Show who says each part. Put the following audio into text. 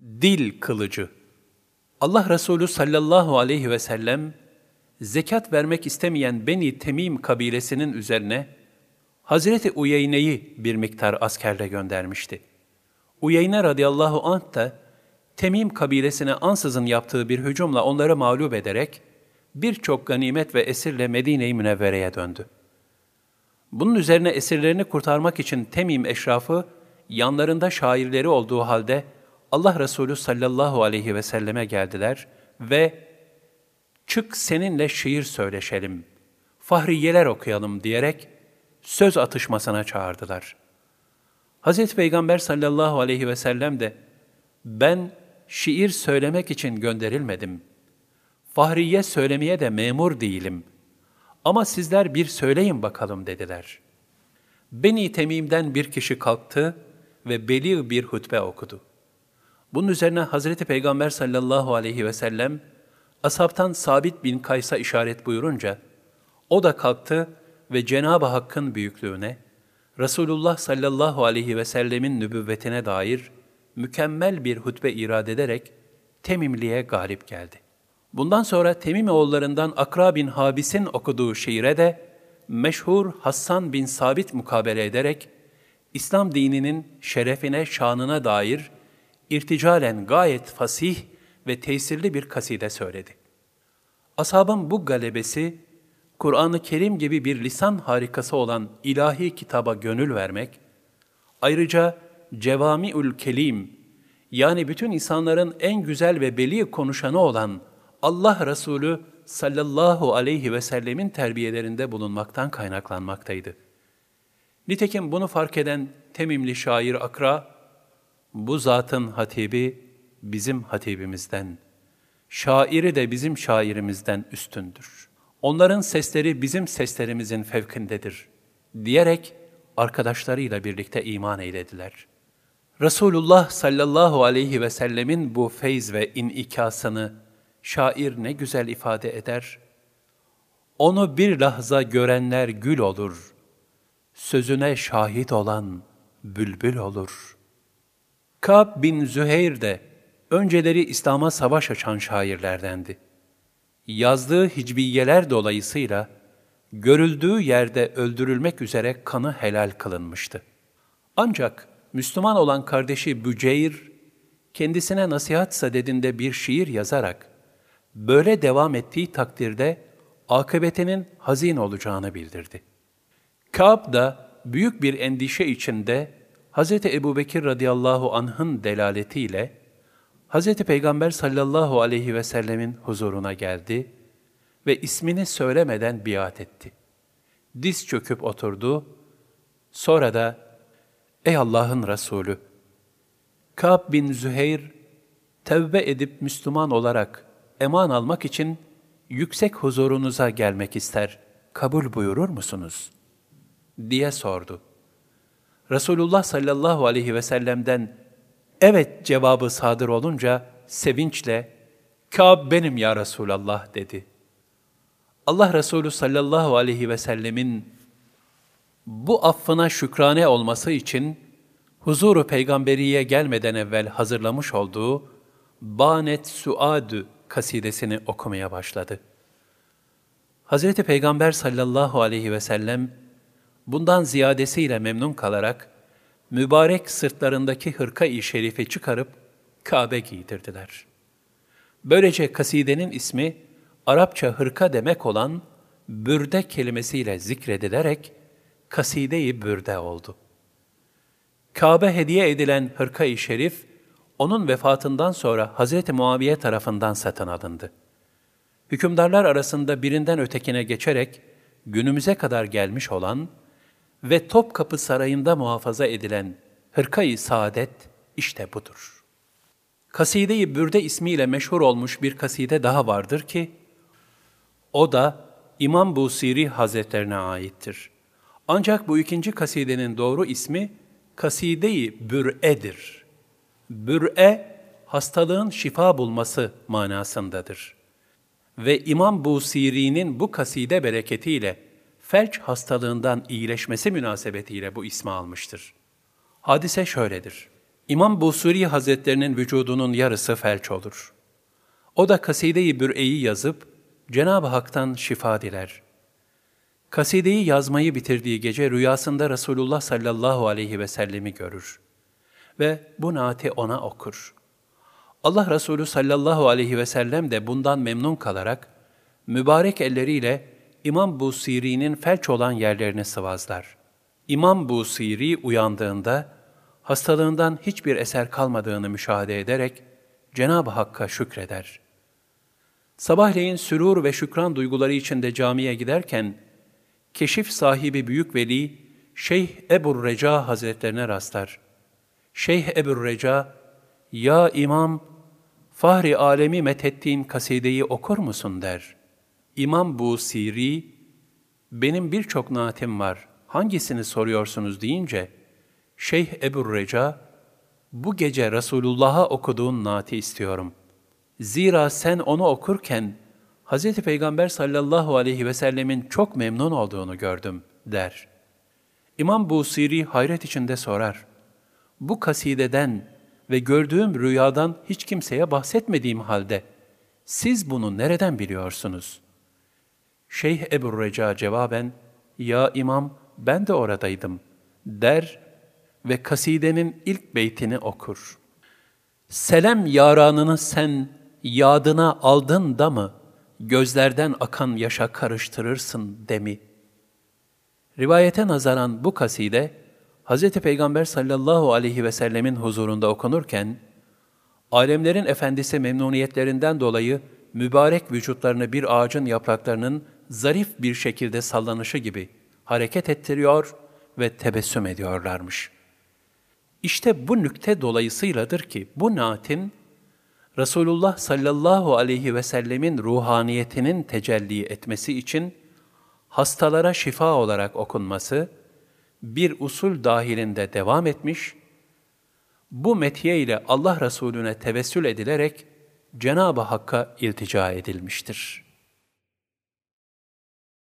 Speaker 1: Dil kılıcı. Allah Resulü sallallahu aleyhi ve sellem zekat vermek istemeyen Beni Temim kabilesinin üzerine Hazreti Uyeyne'yi bir miktar askerle göndermişti. Uyeyne radıyallahu anh da Temim kabilesine ansızın yaptığı bir hücumla onları mağlup ederek birçok ganimet ve esirle Medine-i Münevvere'ye döndü. Bunun üzerine esirlerini kurtarmak için Temim eşrafı yanlarında şairleri olduğu halde Allah Resulü sallallahu aleyhi ve selleme geldiler ve çık seninle şiir söyleşelim, fahriyeler okuyalım diyerek söz atışmasına çağırdılar. Hazreti Peygamber sallallahu aleyhi ve sellem de ben şiir söylemek için gönderilmedim. Fahriye söylemeye de memur değilim. Ama sizler bir söyleyin bakalım dediler. Beni Temim'den bir kişi kalktı ve beli bir hutbe okudu. Bunun üzerine Hazreti Peygamber sallallahu aleyhi ve sellem ashabtan Sabit bin Kays'a işaret buyurunca o da kalktı ve Cenab-ı Hakk'ın büyüklüğüne, Resulullah sallallahu aleyhi ve sellemin nübüvvetine dair mükemmel bir hutbe irad ederek Temimli'ye galip geldi. Bundan sonra Temim oğullarından Akra bin Habis'in okuduğu şiire de meşhur Hassan bin Sabit mukabele ederek İslam dininin şerefine, şanına dair irticalen gayet fasih ve tesirli bir kaside söyledi. Ashabın bu galebesi, Kur'an-ı Kerim gibi bir lisan harikası olan ilahi kitaba gönül vermek, ayrıca Cevamiül Kelim, yani bütün insanların en güzel ve beli konuşanı olan Allah Resulü sallallahu aleyhi ve sellemin terbiyelerinde bulunmaktan kaynaklanmaktaydı. Nitekim bunu fark eden Temimli şair Akra, bu zatın hatibi bizim hatibimizden, şairi de bizim şairimizden üstündür. Onların sesleri bizim seslerimizin fevkindedir diyerek arkadaşlarıyla birlikte iman eylediler. Resulullah sallallahu aleyhi ve sellemin bu feyz ve inikasını şair ne güzel ifade eder. Onu bir lahza görenler gül olur, sözüne şahit olan bülbül olur.'' Kab bin Züheyr de önceleri İslam'a savaş açan şairlerdendi. Yazdığı hicbiyeler dolayısıyla görüldüğü yerde öldürülmek üzere kanı helal kılınmıştı. Ancak Müslüman olan kardeşi Büceyr, kendisine nasihat sadedinde bir şiir yazarak, böyle devam ettiği takdirde akıbetinin hazin olacağını bildirdi. Kab da büyük bir endişe içinde Hz. Ebu Bekir radıyallahu anh'ın delaletiyle Hz. Peygamber sallallahu aleyhi ve sellemin huzuruna geldi ve ismini söylemeden biat etti. Diz çöküp oturdu, sonra da Ey Allah'ın Resulü! Ka'b bin Züheyr, tevbe edip Müslüman olarak eman almak için yüksek huzurunuza gelmek ister, kabul buyurur musunuz? diye sordu. Resulullah sallallahu aleyhi ve sellem'den evet cevabı sadır olunca sevinçle Kâb benim ya Resulallah dedi. Allah Resulü sallallahu aleyhi ve sellemin bu affına şükrane olması için huzuru peygamberiye gelmeden evvel hazırlamış olduğu Banet Suadü kasidesini okumaya başladı. Hazreti Peygamber sallallahu aleyhi ve sellem bundan ziyadesiyle memnun kalarak, mübarek sırtlarındaki hırka-i şerifi çıkarıp Kabe giydirdiler. Böylece kasidenin ismi Arapça hırka demek olan bürde kelimesiyle zikredilerek kaside-i bürde oldu. Kabe hediye edilen hırka-i şerif, onun vefatından sonra Hz. Muaviye tarafından satın alındı. Hükümdarlar arasında birinden ötekine geçerek günümüze kadar gelmiş olan ve Topkapı Sarayı'nda muhafaza edilen Hırkayı Saadet işte budur. Kaside-i Bürde ismiyle meşhur olmuş bir kaside daha vardır ki, o da İmam Busiri Hazretlerine aittir. Ancak bu ikinci kasidenin doğru ismi Kaside-i Bür'e'dir. Bür'e, hastalığın şifa bulması manasındadır. Ve İmam Busiri'nin bu kaside bereketiyle felç hastalığından iyileşmesi münasebetiyle bu ismi almıştır. Hadise şöyledir. İmam Busuri Hazretlerinin vücudunun yarısı felç olur. O da Kaside-i Bür'e'yi yazıp Cenab-ı Hak'tan şifa diler. Kasideyi yazmayı bitirdiği gece rüyasında Resulullah sallallahu aleyhi ve sellemi görür ve bu naati ona okur. Allah Resulü sallallahu aleyhi ve sellem de bundan memnun kalarak mübarek elleriyle İmam Busiri'nin felç olan yerlerini sıvazlar. İmam Busiri uyandığında hastalığından hiçbir eser kalmadığını müşahede ederek Cenab-ı Hakk'a şükreder. Sabahleyin sürur ve şükran duyguları içinde camiye giderken, keşif sahibi büyük veli Şeyh Ebu Reca Hazretlerine rastlar. Şeyh Ebu Reca, ''Ya İmam, fahri alemi methettiğin kasideyi okur musun?'' der. İmam Bu Siri, ''Benim birçok naatim var, hangisini soruyorsunuz?'' deyince, Şeyh Ebu Reca, ''Bu gece Resulullah'a okuduğun naati istiyorum. Zira sen onu okurken, Hz. Peygamber sallallahu aleyhi ve sellemin çok memnun olduğunu gördüm.'' der. İmam Busiri hayret içinde sorar. Bu kasideden ve gördüğüm rüyadan hiç kimseye bahsetmediğim halde siz bunu nereden biliyorsunuz? Şeyh Ebu Reca cevaben, Ya imam ben de oradaydım der ve kasidenin ilk beytini okur. Selam yaranını sen yadına aldın da mı, gözlerden akan yaşa karıştırırsın demi. Rivayete nazaran bu kaside, Hz. Peygamber sallallahu aleyhi ve sellemin huzurunda okunurken, alemlerin efendisi memnuniyetlerinden dolayı mübarek vücutlarını bir ağacın yapraklarının zarif bir şekilde sallanışı gibi hareket ettiriyor ve tebessüm ediyorlarmış. İşte bu nükte dolayısıyladır ki bu naatin Resulullah sallallahu aleyhi ve sellemin ruhaniyetinin tecelli etmesi için hastalara şifa olarak okunması bir usul dahilinde devam etmiş, bu metiye ile Allah Resulüne tevessül edilerek Cenab-ı Hakk'a iltica edilmiştir.''